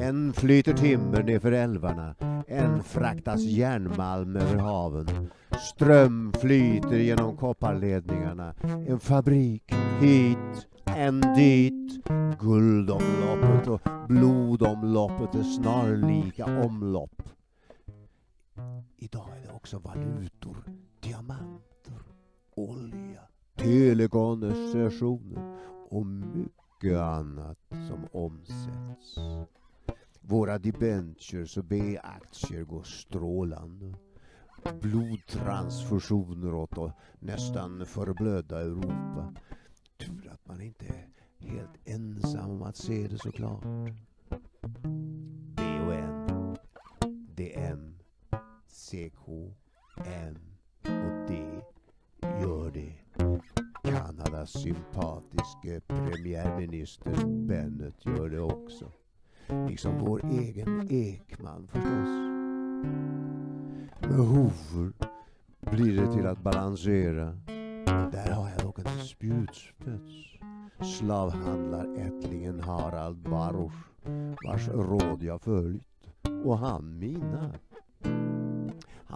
En flyter timmer nerför älvarna, en fraktas järnmalm över haven. Ström flyter genom kopparledningarna, en fabrik hit, en dit. Guldomloppet och blodomloppet är snarlika omlopp. Idag är det också valutor, diamanter, olja, telekonversationer och mycket mycket annat som omsätts. Våra debentures och B-aktier går strålande. Blodtransfusioner åt och nästan förblöda Europa. Tur att man inte är helt ensam om att se det såklart. BON, DM, CK, M och D gör det. Kanadas sympatiske premiärminister Bennett gör det också. Liksom vår egen Ekman förstås. Med hovor blir det till att balansera. Där har jag dock en spjutspets. Slavhandlarättlingen Harald Baruch vars råd jag följt och han mina.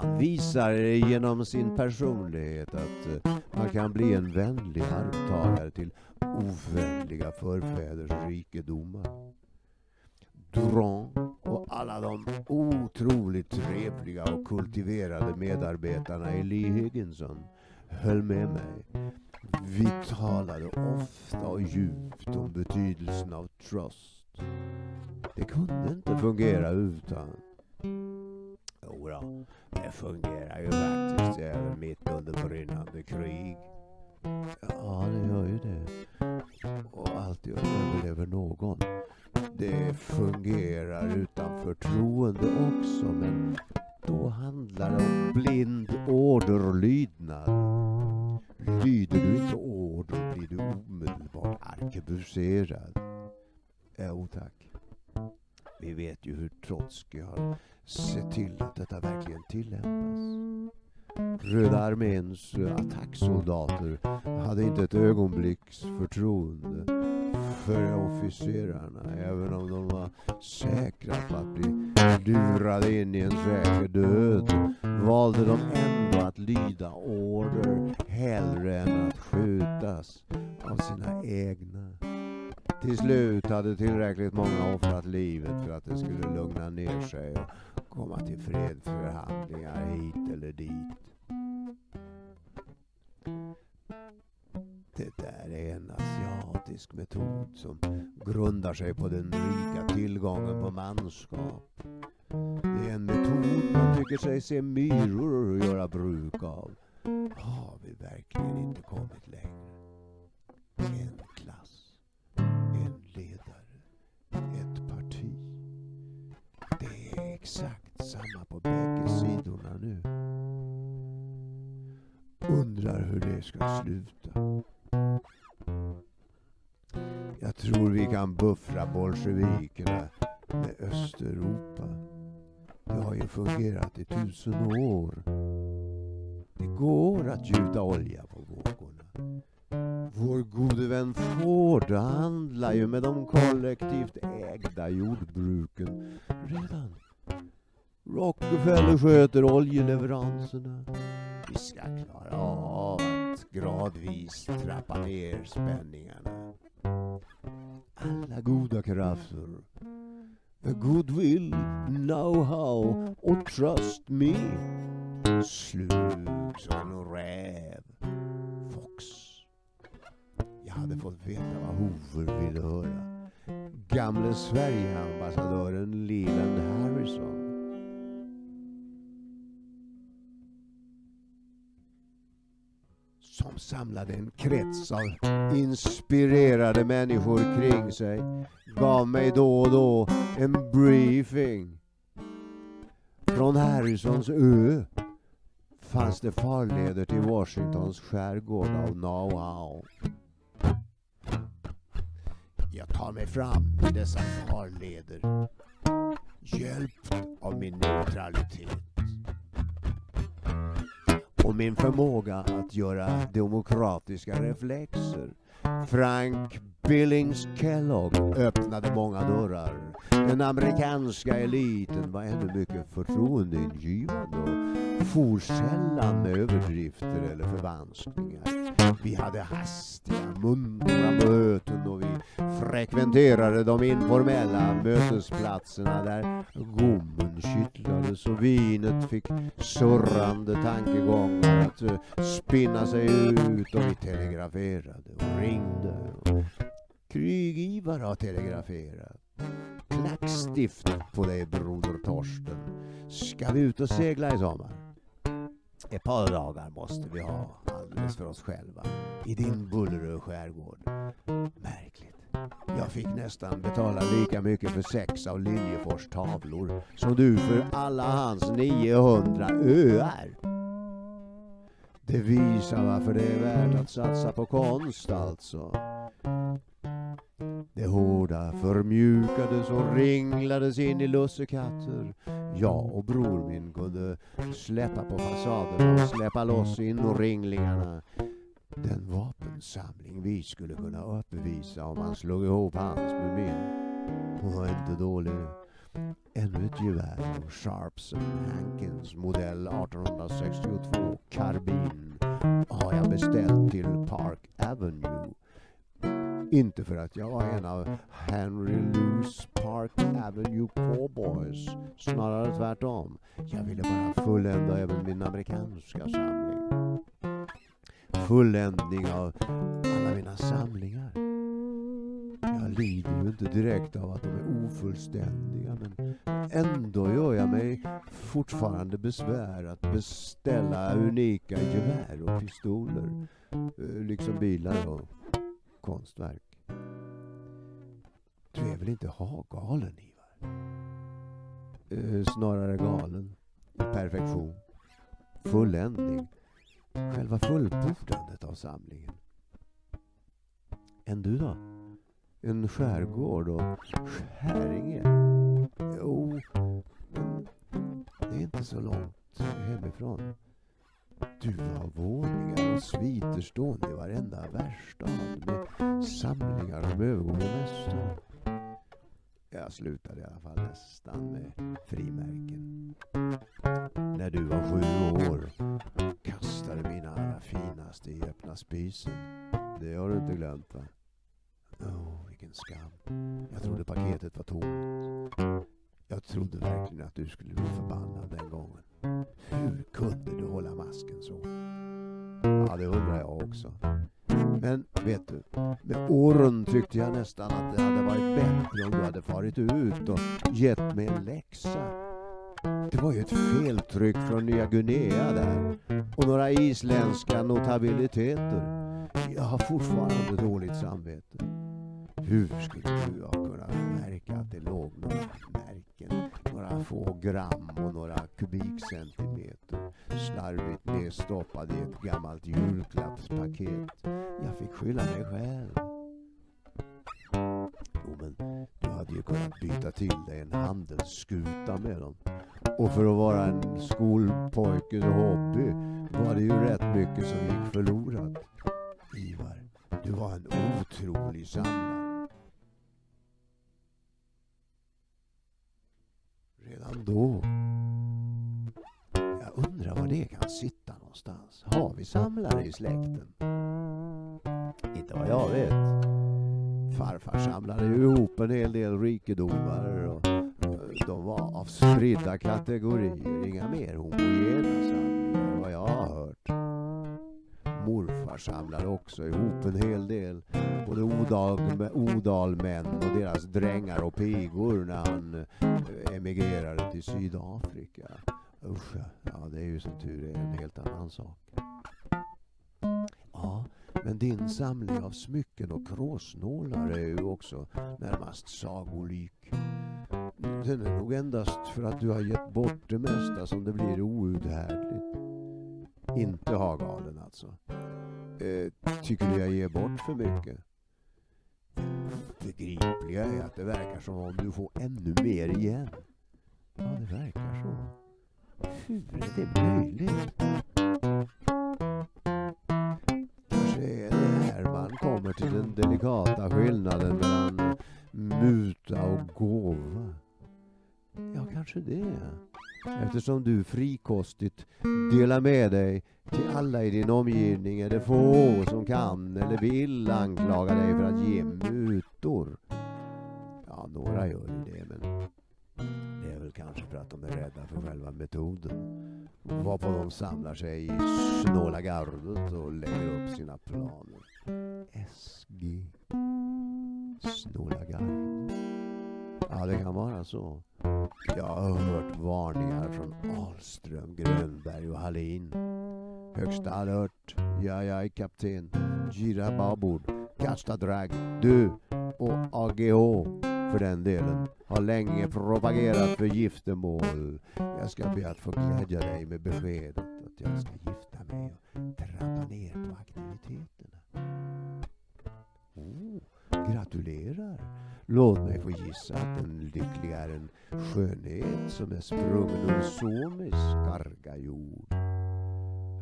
Han visar genom sin personlighet att eh, man kan bli en vänlig arvtagare till ovänliga förfäders rikedomar. Durand och alla de otroligt trevliga och kultiverade medarbetarna i Lee Higginson höll med mig. Vi talade ofta och djupt om betydelsen av trust. Det kunde inte fungera utan. Jodå, det fungerar ju faktiskt även mitt under brinnande krig. Ja, det gör ju det. Och alltid överlever någon. Det fungerar utan förtroende också, men då handlar det om blind orderlydnad. Lyder du inte order blir du omedelbart arkebuserad. Jo äh, tack. Vi vet ju hur Trotskij har se till att detta verkligen tillämpas. Röda arméns attacksoldater hade inte ett ögonblicks förtroende för officerarna även om de var säkra på att bli lurade in i en säker död valde de ändå att lyda order hellre än att skjutas av sina egna. Till slut hade tillräckligt många offrat livet för att det skulle lugna ner sig och komma till fredsförhandlingar hit eller dit. Det där är en asiatisk metod som grundar sig på den rika tillgången på manskap. Det är en metod man tycker sig se myror göra bruk av. Har vi verkligen inte kommit längre? Än. Exakt samma på bägge sidorna nu. Undrar hur det ska sluta. Jag tror vi kan buffra bolsjevikerna med Östeuropa. Det har ju fungerat i tusen år. Det går att gjuta olja på vågorna. Vår gode vän Ford handlar ju med de kollektivt ägda jordbruken redan. Rockefeller sköter oljeleveranserna. Vi ska klara av att gradvis trappa ner spänningarna. Alla goda krafter goodwill, know-how och trust me slug som en räv. Fox. Jag hade fått veta vad Hoover ville höra. Gamle Sverigeambassadören Leland Harrison. Som samlade en krets av inspirerade människor kring sig. Gav mig då och då en briefing. Från Harrisons ö fanns det farleder till Washingtons skärgård av Nauau. Jag tar mig fram i dessa farleder hjälpt av min neutralitet. Och min förmåga att göra demokratiska reflexer. Frank Billings Kellogg öppnade många dörrar. Den amerikanska eliten var ännu mycket förtroendeingivande och for sällan med överdrifter eller förvanskningar. Vi hade hastiga, muntra möten och vi frekventerade de informella mötesplatserna där gommen kittlades och vinet fick surrande tankegångar att eh, spinna sig ut och vi telegraferade och ringde. Krig-Ivar har telegraferat. Klackstift på dig broder Torsten. Ska vi ut och segla i sommar? Ett par dagar måste vi ha alldeles för oss själva i din Bullerö skärgård. Märkligt. Jag fick nästan betala lika mycket för sex av Liljefors tavlor som du för alla hans 900 öar. Det visar varför det är värt att satsa på konst alltså. Det hårda förmjukades och ringlades in i lussekatter. Jag och bror min kunde släppa på fasaden och släppa loss inringlingarna. Den vapensamling vi skulle kunna uppvisa om man slog ihop hans med min. Hon var inte dålig. Ännu ett gevär av Sharps Hankins modell 1862 karbin har jag beställt till Park Avenue inte för att jag var en av Henry Louis Park Avenue Cowboys. Snarare tvärtom. Jag ville bara fullända även min amerikanska samling. Fulländning av alla mina samlingar. Jag lider ju inte direkt av att de är ofullständiga men ändå gör jag mig fortfarande besvär att beställa unika gevär och pistoler. Eh, liksom bilar och konstverk. Du är väl inte ha-galen, Ivar? Eh, snarare galen. Perfektion. Fulländning. Själva fullbordandet av samlingen. Än du då? En skärgård och Skäringe? Jo, men det är inte så långt hemifrån. Du har våningar och sviter stående i varenda värstad med samlingar som övergår det mesta. Jag slutade i alla fall nästan med frimärken. När du var sju år kastade mina allra finaste i öppna spisen. Det har du inte glömt va? Åh, oh, vilken skam. Jag trodde paketet var tomt. Jag trodde verkligen att du skulle bli förbannad den gången. Hur kunde du hålla masken så? Ja, det undrar jag också. Men vet du, med åren tyckte jag nästan att det hade varit bättre om du hade farit ut och gett mig en läxa. Det var ju ett feltryck från Nya Guinea där och några isländska notabiliteter. Jag har fortfarande dåligt samvete. Hur skulle du ha kunnat märka att det låg några märken, några få gram och några kubikcentimeter slarvigt nedstoppad i ett gammalt julklappspaket? Jag fick skylla mig själv. Jo, men du hade ju kunnat byta till dig en handelsskuta med dem. Och för att vara en skolpojkes hobby var det ju rätt mycket som gick förlorat. Ivar, du var en otrolig samlare. Redan då. Jag undrar var det kan sitta någonstans. Har vi samlare i släkten? Inte vad jag vet. Farfar samlade ju ihop en hel del rikedomar och eh, de var av spridda kategorier. Inga mer homogena samlingar vad jag har hört. Morfar samlade också ihop en hel del både odalmän och deras drängar och pigor när han eh, emigrerade till Sydafrika. Usch, ja det är ju som tur är en helt annan sak. Ja, men din samling av smycken och kråsnålar är ju också närmast sagolik. Den är nog endast för att du har gett bort det mesta som det blir outhärdligt. Inte ha galen alltså. Eh, tycker du jag ger bort för mycket? Det Begripliga är att det verkar som om du får ännu mer igen. Ja, det verkar så. Hur är det möjligt. Kanske är det här man kommer till den delikata skillnaden mellan muta och gåva. Ja, kanske det. Eftersom du frikostigt delar med dig till alla i din omgivning är det få som kan eller vill anklaga dig för att ge mutor. Ja, några gör det, men kanske för att de är rädda för själva metoden. Varpå de samlar sig i snåla gardet och lägger upp sina planer. SG. Snåla gardet. Ja, det kan vara så. Jag har hört varningar från Ahlström, Grönberg och Hallin. Högsta alert. Ja, ja, kapten. Gira babord. Kasta drag. Du och AGH för den delen har länge propagerat för giftermål. Jag ska be att få glädja dig med beskedet att jag ska gifta mig och trappa ner på aktiviteterna. Oh, gratulerar! Låt mig få gissa att den lyckliga är en skönhet som är sprungen ur Somis karga jord.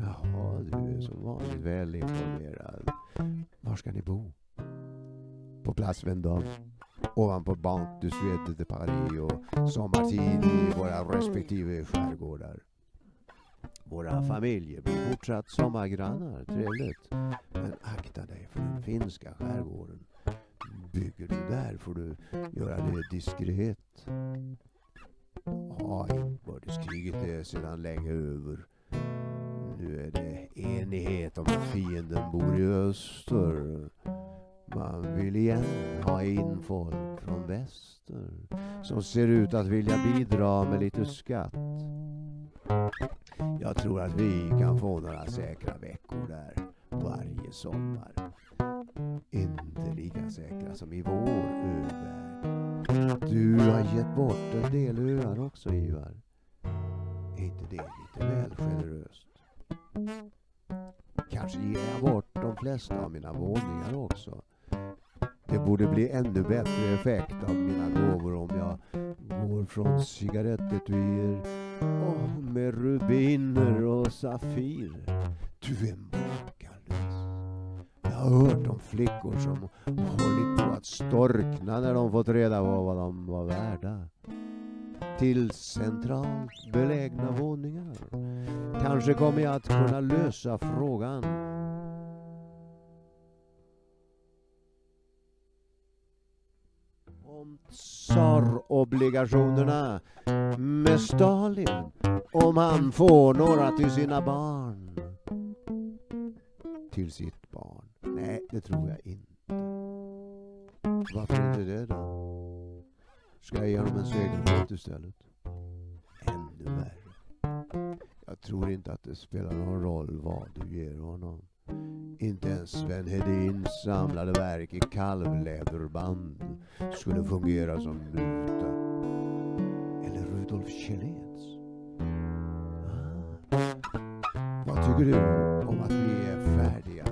Jaha, du är som vanligt välinformerad. Var ska ni bo? På Place Vendôme ovanpå Banque du Suède de Paris och sommartid i våra respektive skärgårdar. Våra familjer blir fortsatt sommargrannar, trevligt. Men akta dig för den finska skärgården. Bygger du där får du göra det diskret. Ja, inbördeskriget är sedan länge över. Nu är det enighet om att fienden bor i öster. Man vill igen ha in folk från väster som ser ut att vilja bidra med lite skatt. Jag tror att vi kan få några säkra veckor där varje sommar. Inte lika säkra som i vår övärld. Du har gett bort en del öar också, Ivar. Är inte det lite väl generöst? Kanske ger jag bort de flesta av mina våningar också. Det borde bli ännu bättre effekt av mina gåvor om jag går från cigarettetuier oh, med rubiner och safirer. Du är makalös. Jag har hört om flickor som hållit på att storkna när de fått reda på vad de var värda. Till centralt belägna våningar. Kanske kommer jag att kunna lösa frågan tsarobligationerna med Stalin om han får några till sina barn. Till sitt barn? Nej, det tror jag inte. Varför inte det då? Ska jag ge honom en segelbåt istället? Ännu värre. Jag tror inte att det spelar någon roll vad du ger honom. Inte ens Sven Hedins samlade verk i kalvläderband skulle fungera som muta. Eller Rudolf Kjelléns. Ah. Vad tycker du om att vi är färdiga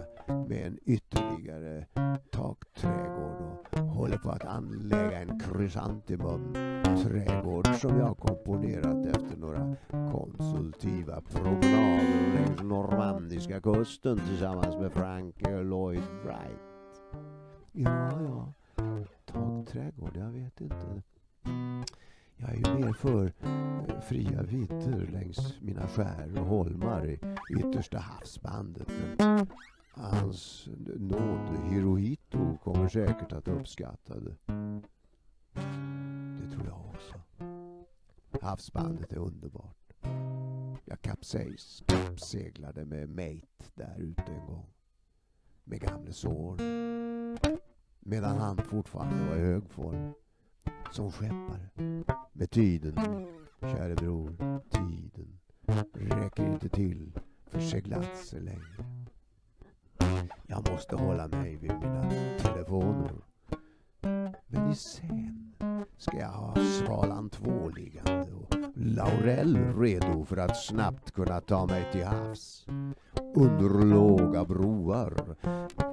med en ytterligare takträdgård och håller på att anlägga en krysantemum-trädgård som jag komponerat efter några konsultiva promenader längs normandiska kusten tillsammans med Frank Lloyd Wright. Ja, ja. Takträdgård, jag vet inte. Jag är ju mer för eh, fria vidder längs mina skär och holmar i yttersta havsbandet. Hans nåd Hirohito kommer säkert att uppskatta det. Det tror jag också. Havsbandet är underbart. Jag kapsejs, kapseglade med mate där ute en gång. Med gamle Zorn. Medan han fortfarande var i hög form. Som skeppare. Med tiden, käre bror, tiden räcker inte till för seglatser längre. Jag måste hålla mig vid mina telefoner. Men i sen ska jag ha Svalan 2 liggande och Laurell redo för att snabbt kunna ta mig till havs. Under låga broar.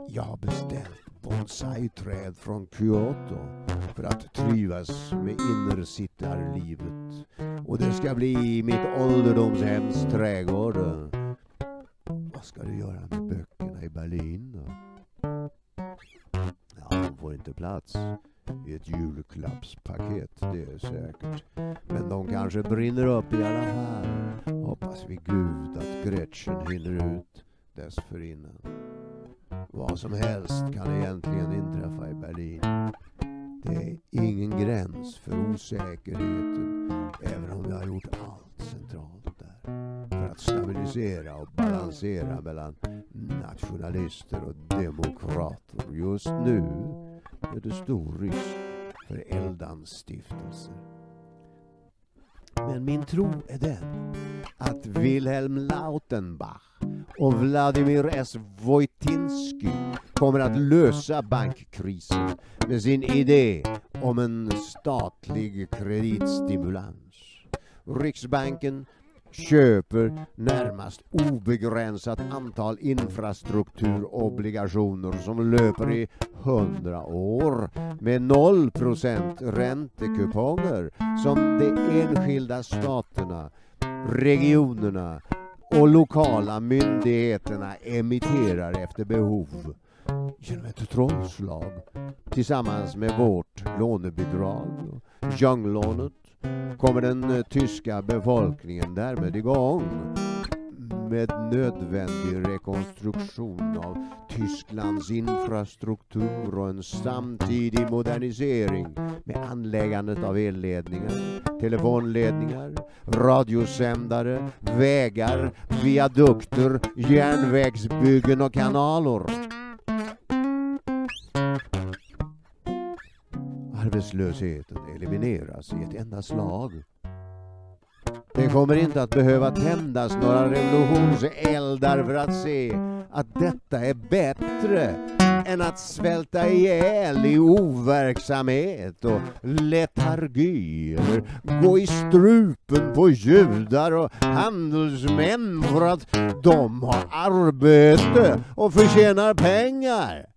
Jag har beställt bonsai-träd från Kyoto för att trivas med innersittarlivet. Och det ska bli mitt ålderdomshems trädgård. Vad ska du göra med böckerna i Berlin plats i ett julklappspaket, det är säkert. Men de kanske brinner upp i alla fall. Hoppas vi gud att Gretchen hinner ut dessförinnan. Vad som helst kan egentligen inträffa i Berlin. Det är ingen gräns för osäkerheten, även om vi har gjort allt centralt där för att stabilisera och balansera mellan nationalister och demokrater. Just nu är Storrysk stor risk för. Men min tro är den att Wilhelm Lautenbach och Vladimir S. Wojtinski kommer att lösa bankkrisen med sin idé om en statlig kreditstimulans. Riksbanken köper närmast obegränsat antal infrastrukturobligationer som löper i hundra år med noll procent räntekuponger som de enskilda staterna, regionerna och lokala myndigheterna emitterar efter behov genom ett trollslag tillsammans med vårt lånebidrag, Younglånet, kommer den eh, tyska befolkningen därmed igång med nödvändig rekonstruktion av Tysklands infrastruktur och en samtidig modernisering med anläggandet av elledningar, telefonledningar, radiosändare, vägar, viadukter, järnvägsbyggen och kanaler. Arbetslösheten elimineras i ett enda slag. Det kommer inte att behöva tändas några revolutionseldar för att se att detta är bättre än att svälta ihjäl i overksamhet och letargi eller gå i strupen på judar och handelsmän för att de har arbete och förtjänar pengar.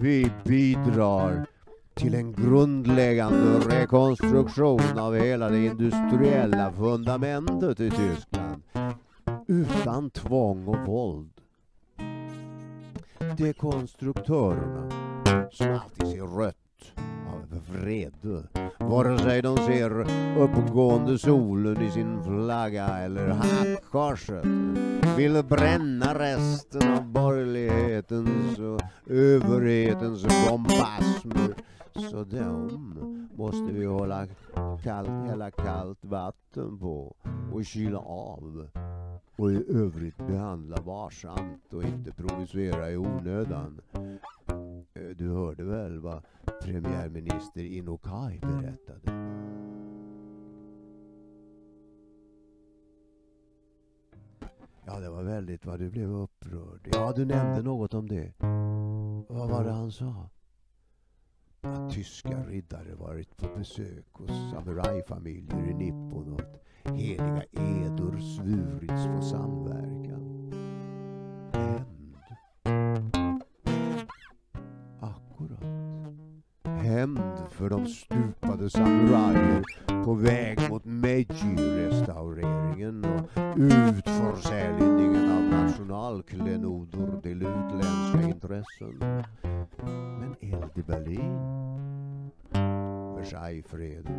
Vi bidrar till en grundläggande rekonstruktion av hela det industriella fundamentet i Tyskland utan tvång och våld. Dekonstruktörerna, som alltid ser rött av vrede, vare sig de ser uppgående solen i sin flagga eller hackkorset, vill bränna resten av borgerlighetens och överhetens bombasmer. Så dem måste vi hålla kallt, hälla kallt vatten på och kyla av och i övrigt behandla varsamt och inte provocera i onödan. Du hörde väl vad premiärminister Inokai berättade? Ja, det var väldigt vad du blev upprörd. Ja, du nämnde något om det. Vad var det han sa? Att tyska riddare varit på besök hos samurajfamiljer i Nippon och att heliga edor svurits på samverkan. För de stupade samurajer på väg mot Meiji-restaureringen och utförsäljningen av nationalklenoder till utländska intressen. Men eld i Berlin? Versaillesfreden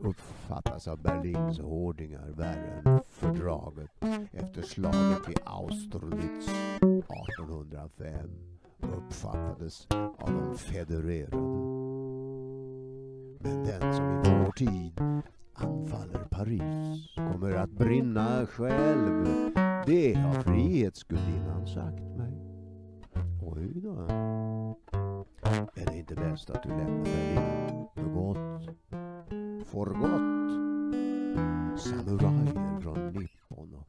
uppfattas av Berlins hårdingar värre än fördraget efter slaget vid Austerlitz 1805 uppfattades av de federerade. Men den som i vår tid anfaller Paris kommer att brinna själv. Det har Frihetsgudinnan sagt mig. Oj då. Är det inte bäst att du lämnar Berlin för gott? För gott? Samurajer från Nippon och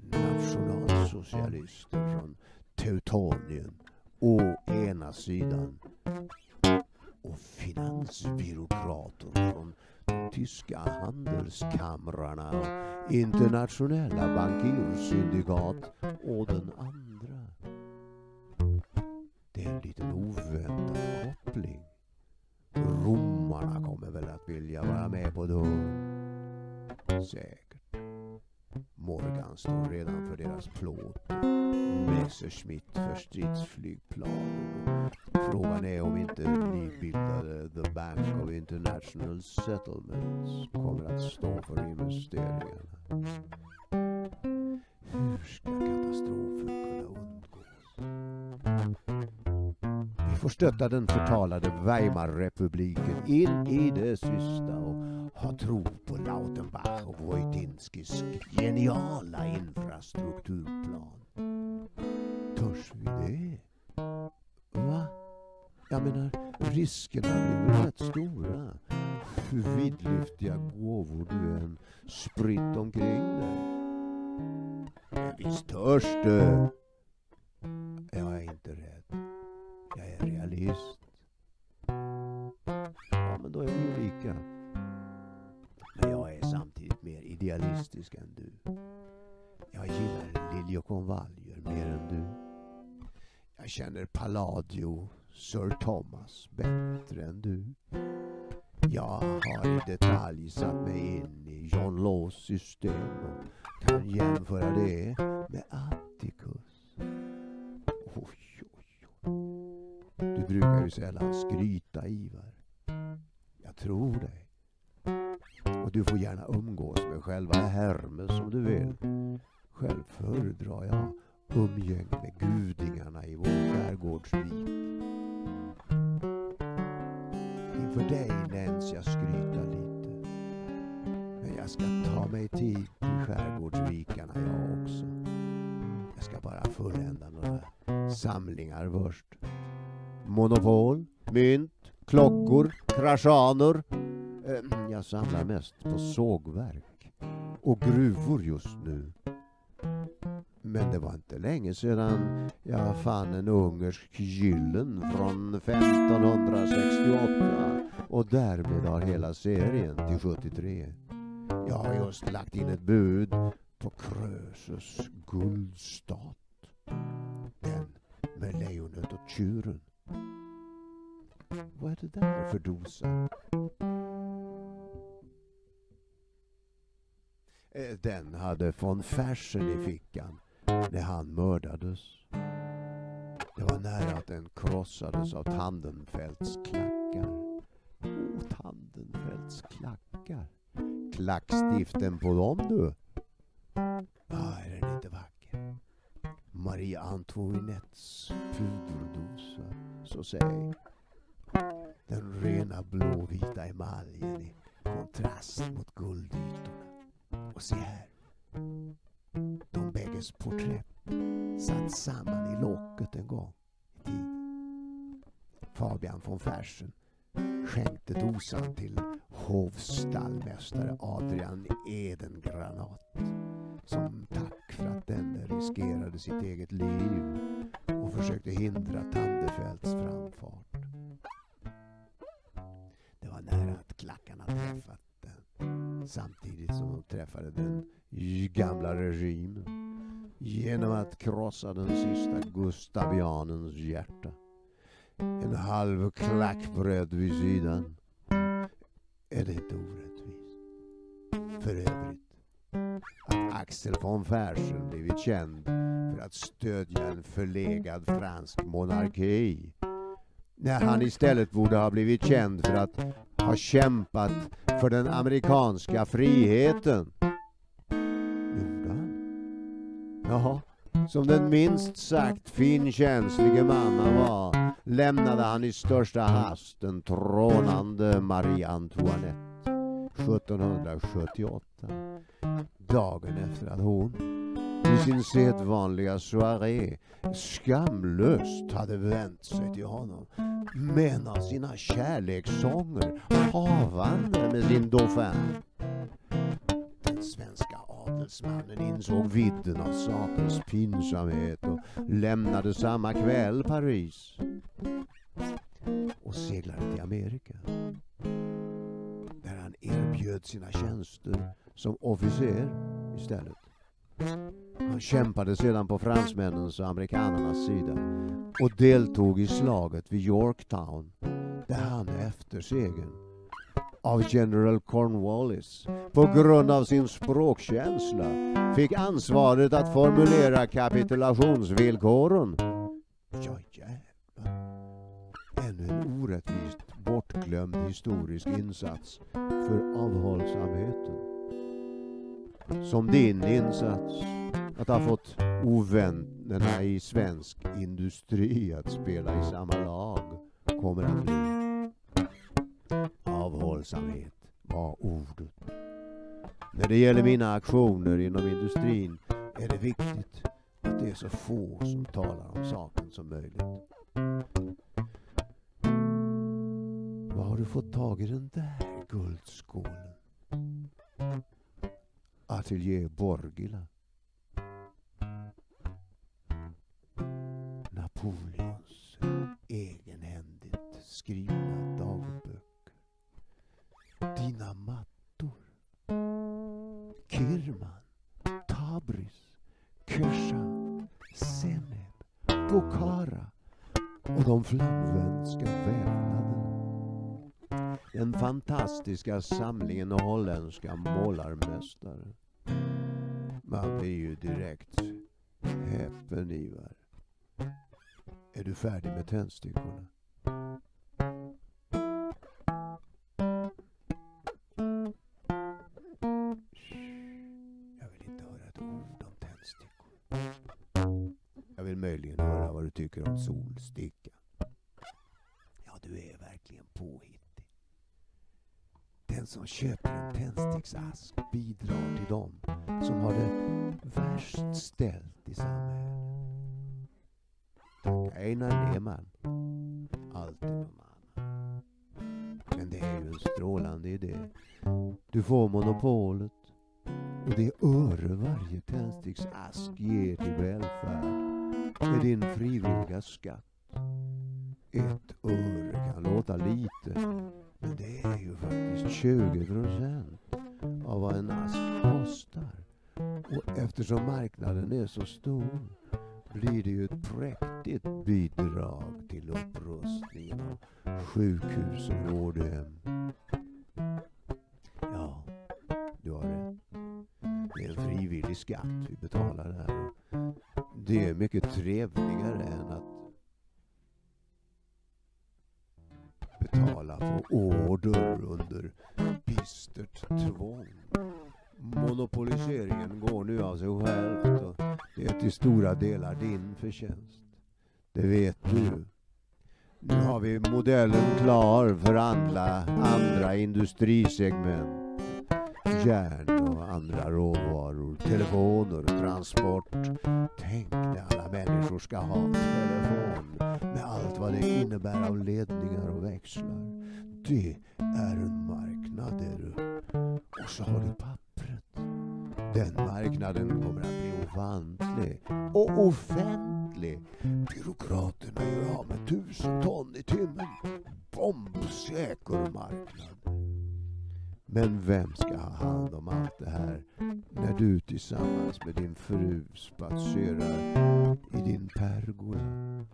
nationalsocialister från Teutonien å ena sidan och finansbyråkrater från de tyska handelskamrarna och internationella bankirsyndikat och den andra. Det är en liten oväntad koppling. Romarna kommer väl att vilja vara med på det. Säkert. Morgan står redan för deras plåt. Messerschmitt för stridsflygplan Frågan är om inte nybildade The Bank of International Settlements kommer att stå för investeringarna. Hur ska katastrofen kunna undgås? Vi får stötta den förtalade Weimarrepubliken in i det sista och ha tro på Lautenbach och Wojtinskis geniala infrastrukturplan. Törs vi det? Jag menar, riskerna blir rätt stora. Hur vidlyftiga gåvor du än spritt omkring dig. Men visst törs du? Jag är inte rädd. Jag är realist. Ja, men då är vi ju lika. Men jag är samtidigt mer idealistisk än du. Jag gillar liljekonvaljer mer än du. Jag känner Palladio, Sir Thomas, bättre än du. Jag har i detalj satt mig in i John Laws system och kan jämföra det med Atticus. Oj, oj, oj. Du brukar ju sällan skryta, Ivar. Jag tror dig. Och du får gärna umgås med själva Hermes om du vill. Själv föredrar jag umgänge med gudingarna i vår skärgårdsvik. För dig nämns jag skryta lite. Men jag ska ta mig tid till skärgårdsvikarna jag också. Jag ska bara fullända några samlingar först. Monopol, mynt, klockor, kraschaner. Ehm, jag samlar mest på sågverk och gruvor just nu. Men det var inte länge sedan jag fann en ungersk gyllen från 1568 och därmed har hela serien till 73. Jag har just lagt in ett bud på Krösus guldstat. Den med lejonet och tjuren. Vad är det där för dosa? Eh, den hade von Fersen i fickan när han mördades. Det var nära att den krossades av Tandenfeldts klackar. Oh, Tandenfeldts klackar. Klackstiften på dem du. Ah, är den inte vacker? Marie Antoinettes puderdosa. Så säg. Den rena blåvita emaljen i kontrast mot guldytorna. Och se här. De porträtt satt samman i locket en gång i tiden. Fabian von Fersen skänkte dosan till hovstallmästare Adrian Edengranat som tack för att denne riskerade sitt eget liv och försökte hindra Tandefelts framfart. Det var nära att klackarna träffat den samtidigt som de träffade den gamla regimen genom att krossa den sista gustavianens hjärta. En halv klackbröd vid sidan. Är det inte orättvist? För övrigt, att Axel von Fersen blivit känd för att stödja en förlegad fransk monarki när han istället borde ha blivit känd för att ha kämpat för den amerikanska friheten. Jaha, som den minst sagt finkänslige man han var lämnade han i största hast den trånande Marie Antoinette 1778. Dagen efter att hon i sin sedvanliga soaré skamlöst hade vänt sig till honom med en av sina kärlekssånger havande med sin dauphin. Den adelsmannen insåg vidden av sakens pinsamhet och lämnade samma kväll Paris och seglade till Amerika där han erbjöd sina tjänster som officer istället. Han kämpade sedan på fransmännens och amerikanernas sida och deltog i slaget vid Yorktown där han efter segern av General Cornwallis på grund av sin språkkänsla fick ansvaret att formulera kapitulationsvillkoren. Ja jävlar. Ännu en orättvist bortglömd historisk insats för avhållsamheten. Som din insats att ha fått ovännerna i svensk industri att spela i samma lag kommer att bli. Avhållsamhet var ordet. När det gäller mina aktioner inom industrin är det viktigt att det är så få som talar om saken som möjligt. Var har du fått tag i den där guldskålen? Ateljé Borgila. Napoleons egenhändigt skrivna. Dina mattor. Kirman, tabris, Kesha, Seneb, Bukhara och de flamländska vävnaderna. Den fantastiska samlingen av holländska målarmästare. Man blir ju direkt häpen Ivar. Är du färdig med tändstickorna? Jag vill möjligen höra vad du tycker om solsticka. Ja, du är verkligen påhittig. Den som köper en tändsticksask bidrar till dem som har det värst ställt i samhället. Tack Einar Lehmann. Alltid någon annan. Men det är ju en strålande idé. Du får monopolet och det öre varje tändsticksask ger till välfärd med din frivilliga skatt. Ett öre kan låta lite, men det är ju faktiskt 20 procent av vad en ask kostar. Och eftersom marknaden är så stor blir det ju ett präktigt bidrag till upprustningen av sjukhus och vårdhem. Skatt vi betalar här. Det är mycket trevligare än att betala på order under bistert tvång. Monopoliseringen går nu av sig självt och det är till stora delar din förtjänst. Det vet du. Nu har vi modellen klar för andra, andra industrisegment. Järn och andra råvaror, telefoner transport. Tänk när alla människor ska ha telefon med allt vad det innebär av ledningar och växlar. Det är en marknad, är du. Och så har du pappret. Den marknaden kommer att bli ofantlig och offentlig. Byråkraterna gör av med tusen ton i timmen. Bombsäker marknad. Men vem ska ha hand om allt det här när du tillsammans med din fru spatserar i din pergola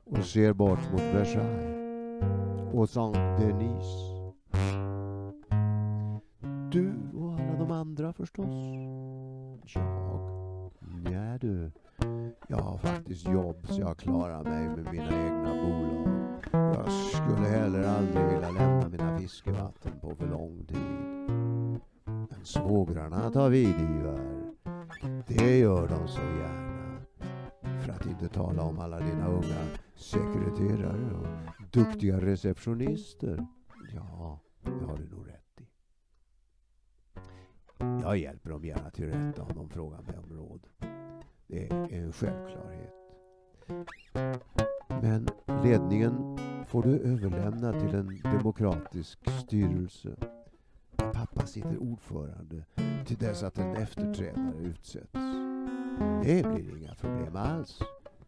och ser bort mot Versailles och Saint-Denis? Du och alla de andra förstås. Jag? Nej du. Jag har faktiskt jobb så jag klarar mig med mina egna bolag. Jag skulle heller aldrig vilja lämna mina fiskevatten på för lång tid. Men svågrarna tar vid Ivar. Det gör de så gärna. För att inte tala om alla dina unga sekreterare och duktiga receptionister. Ja, det har du nog rätt i. Jag hjälper dem gärna till rätta om de frågar mig om råd. Det är en självklarhet. Mm. Men ledningen får du överlämna till en demokratisk styrelse. Pappa sitter ordförande till dess att en efterträdare utsätts. Det blir inga problem alls.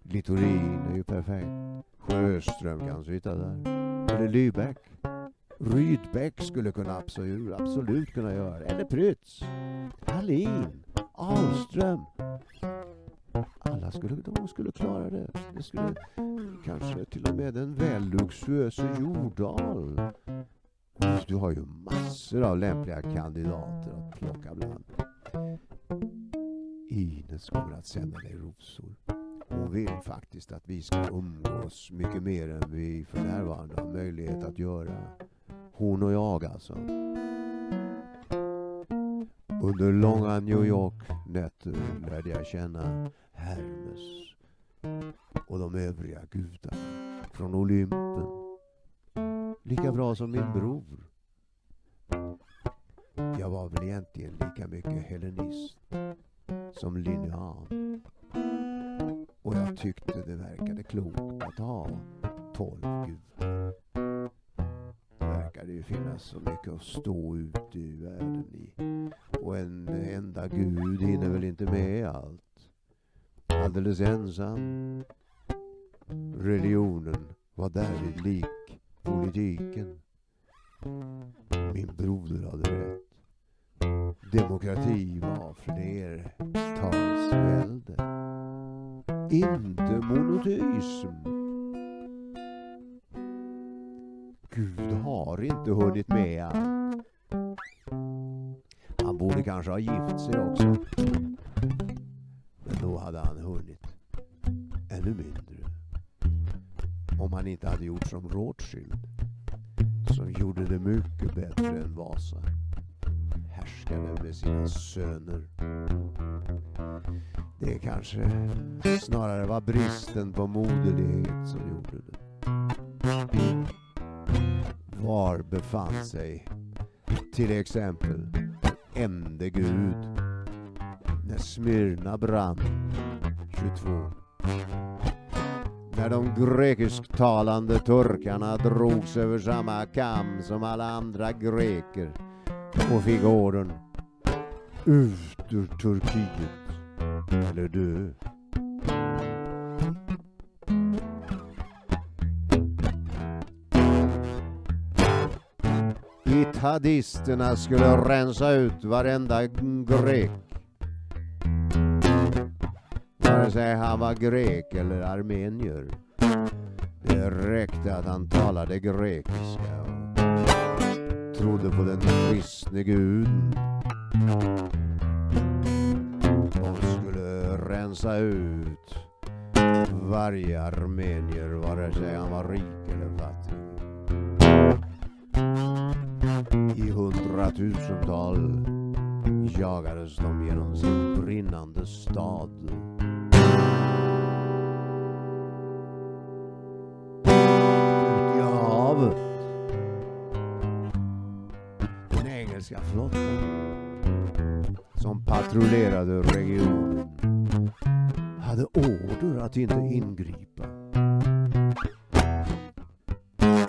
Littorin är ju perfekt. Sjöström kan sitta där. Eller Lybeck. Rydbeck skulle kunna absolut, absolut kunna göra det. Eller Prytz. Hallin. Ahlström. Alla skulle, de skulle klara det. Det skulle kanske till och med den väl luxuöse Jordahl. du har ju massor av lämpliga kandidater att plocka bland. Ines kommer att sända dig rosor. Hon vill faktiskt att vi ska umgås mycket mer än vi för närvarande har möjlighet att göra. Hon och jag alltså. Under långa New York-nätter lärde jag känna Hermes och de övriga gudarna från Olympen. Lika bra som min bror. Jag var väl egentligen lika mycket hellenist som Linnean. Och jag tyckte det verkade klokt att ha tolv gudar. Det verkade ju finnas så mycket att stå ute i världen i. Och en enda gud hinner väl inte med allt. Alldeles ensam. Religionen var därvid lik politiken. Min broder hade rätt. Demokrati var flertalsvälde. Inte monoteism. Gud har inte hunnit med allt. Han borde kanske ha gift sig också. Men då hade han hunnit inte hade gjort som Rothschild. Som gjorde det mycket bättre än Vasa. Härskade med sina söner. Det kanske snarare var bristen på moderlighet som gjorde det. Var befann sig till exempel ende Gud när Smyrna brann 22. När de grekisktalande turkarna drogs över samma kam som alla andra greker och fick orden ut ur Turkiet eller dö. Jihadisterna skulle rensa ut varenda grek. Vare sig han var grek eller armenier. Det räckte att han talade grekiska och trodde på den kristne guden. De skulle rensa ut varje armenier vare sig han var rik eller fattig. I hundratusental jagades de genom sin brinnande stad. Runt. Den engelska flottan som patrullerade regionen hade order att inte ingripa.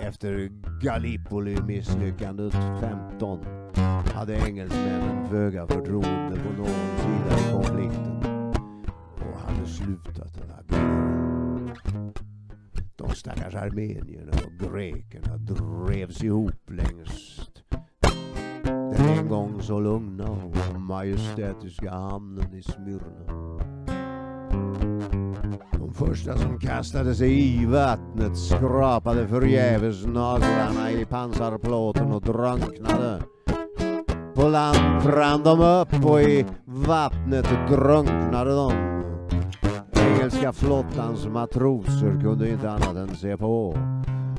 Efter Gallipoli-misslyckandet 15 hade engelsmännen föga förtroende på någon sida i konflikten och hade slutat att agera. De stackars armenierna grekerna drevs ihop längst. den en gång så lugna och majestätiska hamnen i Smyrna. De första som kastade sig i vattnet skrapade förgäves naglarna i pansarplåten och drunknade. På land brann de upp och i vattnet drunknade de. Engelska flottans matroser kunde inte annat än se på.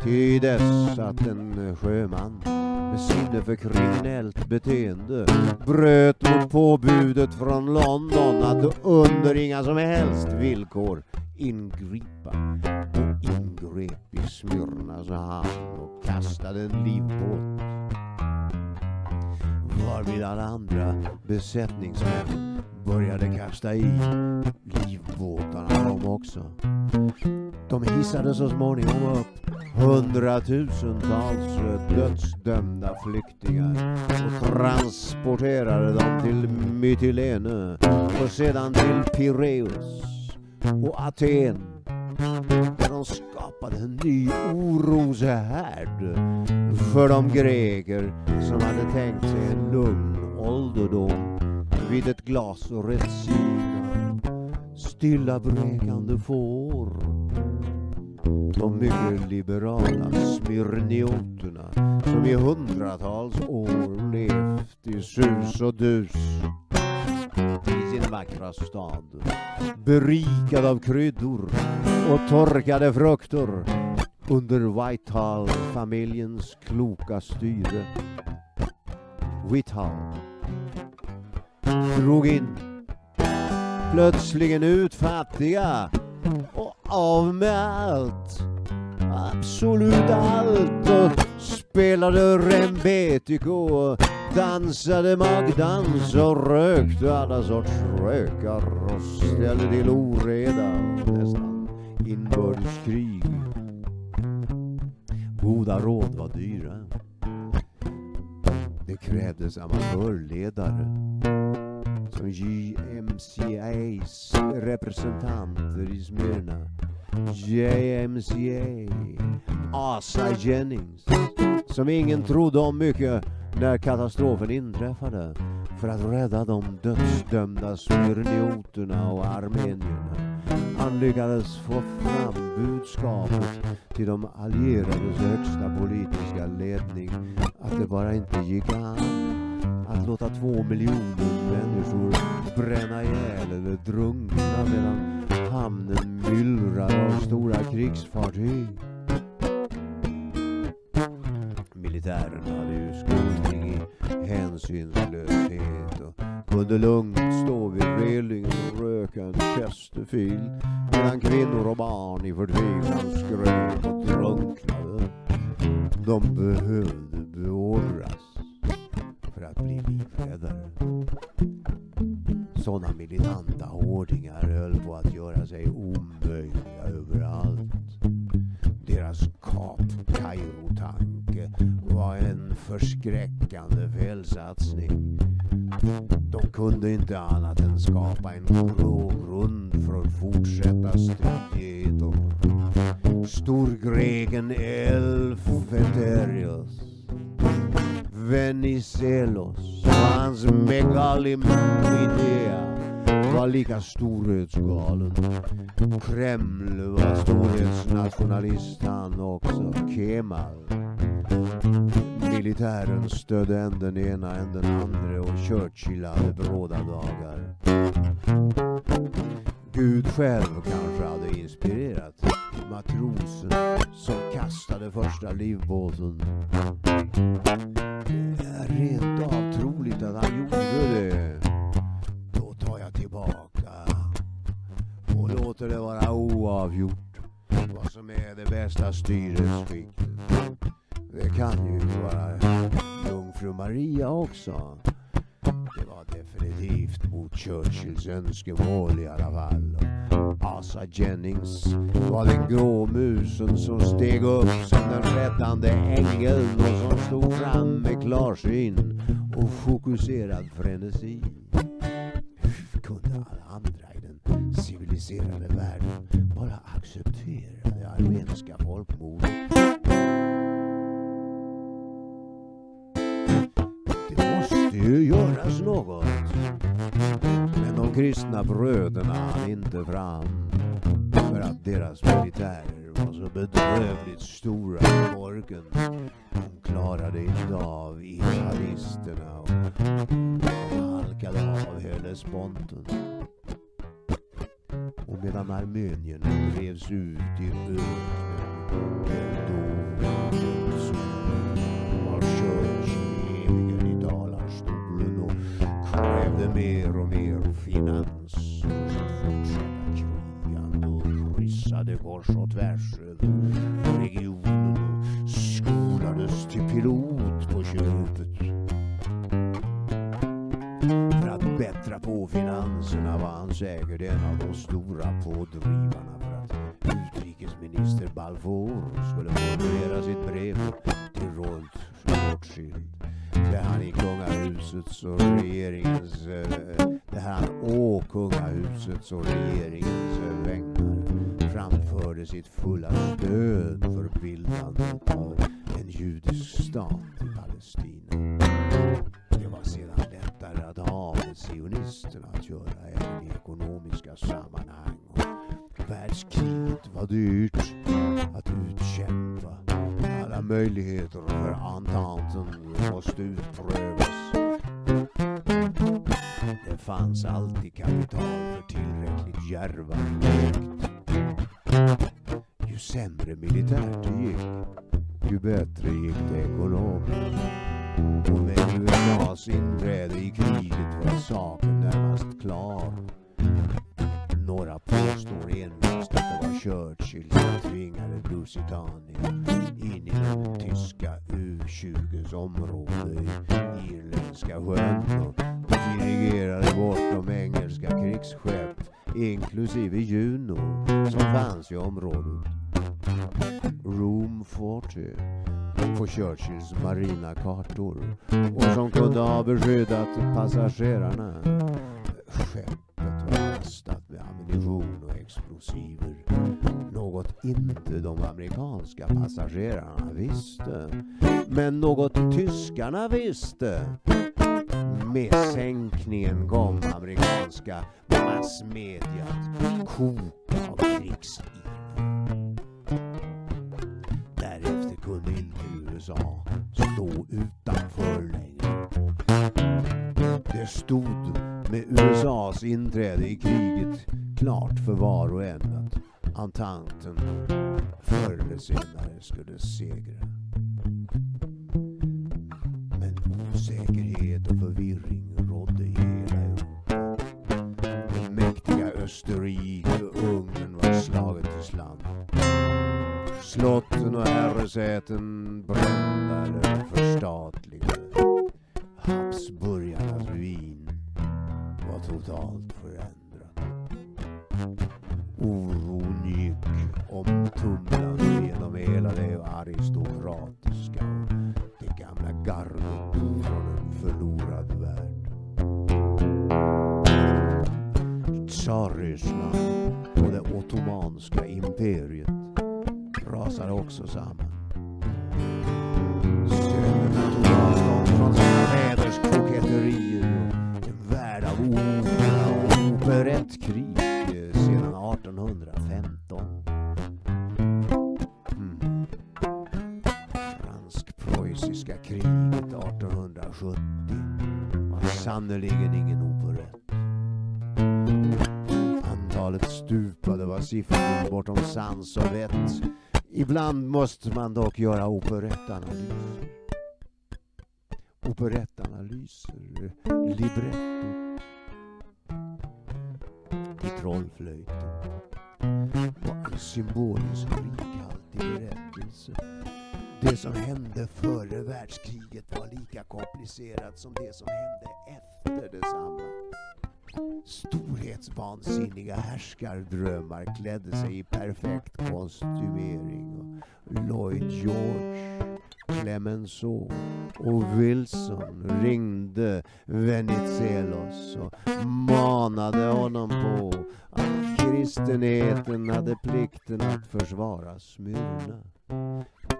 Till dess att en sjöman med sinne för kriminellt beteende bröt mot påbudet från London att under inga som helst villkor ingripa och ingrep i Smyrnas hamn och kastade en livbåt. Varvid alla andra besättningsmän började kasta i livbåtarna de också. De hissade så småningom upp hundratusentals dödsdömda flyktingar och transporterade dem till Mytilene och sedan till Pireus och Aten där de skapade en ny oroshärd för de greker som hade tänkt sig en lugn ålderdom vid ett glas och retsina stilla bräkande får. De mycket liberala smyrnioterna som i hundratals år levt i sus och dus i sin vackra stad. Berikad av kryddor och torkade frukter under Whitehall-familjens kloka styre. Whitehall drog in plötsligen ut fattiga och av med allt. Absolut allt och spelade rembetiko dansade magdans och rökte alla sorts rökar och ställde till oreda och nästan inbördeskrig. Goda råd var dyra. Det krävdes amatörledare som JMCAs representanter i Smyrna. JMCA, Asa Jennings, som ingen trodde om mycket när katastrofen inträffade för att rädda de dödsdömda smyrnioterna och armenierna. Han lyckades få fram budskapet till de allierades högsta politiska ledning att det bara inte gick an att låta två miljoner människor bränna ihjäl eller drunkna medan hamnen myllrar av stora krigsfartyg. Militärerna hänsynslöshet och kunde lugnt stå vid relingen och röka en Chesterfield medan kvinnor och barn i förtvivlan skrek och drunknade. De behövde beordras för att bli livräddare. Sådana militanta hårdingar höll på att göra sig omöjliga överallt. Deras Kap Kairo-tank var en förskräckande felsatsning. De kunde inte annat än skapa en grogrund för att fortsätta stridigheter. Storgreken Elfeterius Venizelos och hans Megalimidea var lika storhetsgalen. Kreml var storhetsnationalist han också, Kemal. Militären stödde än den ena än den andra och Churchill hade bråda dagar. Gud själv kanske hade inspirerat matrosen som kastade första livbåten. Det är rent av troligt att han gjorde det. Låter det vara oavgjort vad som är det bästa styresskicket. Det kan ju vara jungfru Maria också. Det var definitivt mot Churchills önskemål i alla fall. Asa Jennings var den grå musen som steg upp som den räddande ängeln och som stod fram med klarsyn och fokuserad frenesi. Hur kunde alla andra civiliserade världen bara acceptera det armeniska folkmordet? Det måste ju göras något. Men de kristna bröderna hann inte fram för att deras militärer var så bedrövligt stora i orken. De klarade inte av jihadisterna och de halkade av Hellesponten. Och medan armenierna drevs ut i öknen dog solen var Churchill i talarstolen och krävde mer och mer finans för sitt fortsatta krigande och kryssade kors och tvärs över han en av de stora pådrivarna för att utrikesminister Balfour skulle formulera sitt brev till Rold Rothschild där han i kungahusets och regeringens, eh, där han å kungahusets och regeringens vägnar framförde sitt fulla tillräckligt djärva. Ju sämre militärt det gick, ju bättre gick det ekonomiskt. Och med USAs inträde i kriget var saken närmast klar. Några påstår envist att det var Churchill som tvingade Lusitania in i den tyska U-20s område i Irländska sjön inklusive Juno som fanns i området. Room 40 på Churchills marina kartor och som kunde ha beskyddat passagerarna. Skeppet var lastat med ammunition och explosiver. Något inte de amerikanska passagerarna visste. Men något tyskarna visste. Med sänkningen kom amerikanska massmedia att koka av krigsiver. Därefter kunde inte USA stå utanför längre. Det stod med USAs inträde i kriget klart för var och en att Ententen förr eller senare skulle segra. Osäkerhet och förvirring rådde i hela Europa. Det mäktiga Österrike och Ungern var slaget till slant. Slotten och herresäten brända eller förstatligade. Habsburgarnas Wien var totalt förändrat. Imperiet rasade också samman. Måste man dock göra operettanalyser. Operettanalyser, libretto till Trollflöjten Och en symboliskt rikhaltig berättelse. Det som hände före världskriget var lika komplicerat som det som hände efter detsamma. Storhetsvansinniga härskardrömmar klädde sig i perfekt kostymering och Lloyd George, Clemenceau och Wilson ringde Venizelos och manade honom på att kristenheten hade plikten att försvara Smyrna.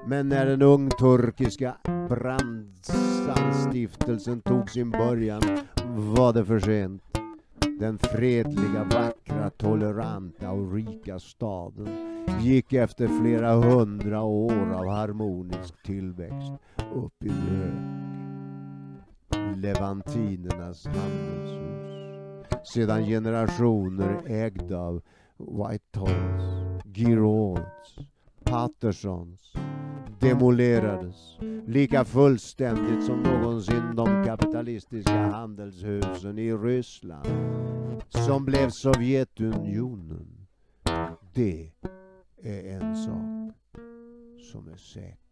Men när den ungturkiska brandsanstiftelsen tog sin början var det för sent. Den fredliga, vackra, toleranta och rika staden gick efter flera hundra år av harmonisk tillväxt upp i rök. Levantinernas handelshus, sedan generationer ägda av Whitehalls, Girauds, Pattersons, demolerades. Lika fullständigt som någonsin de kapitalistiska handelshusen i Ryssland. Som blev Sovjetunionen. Det är en sak som är säker.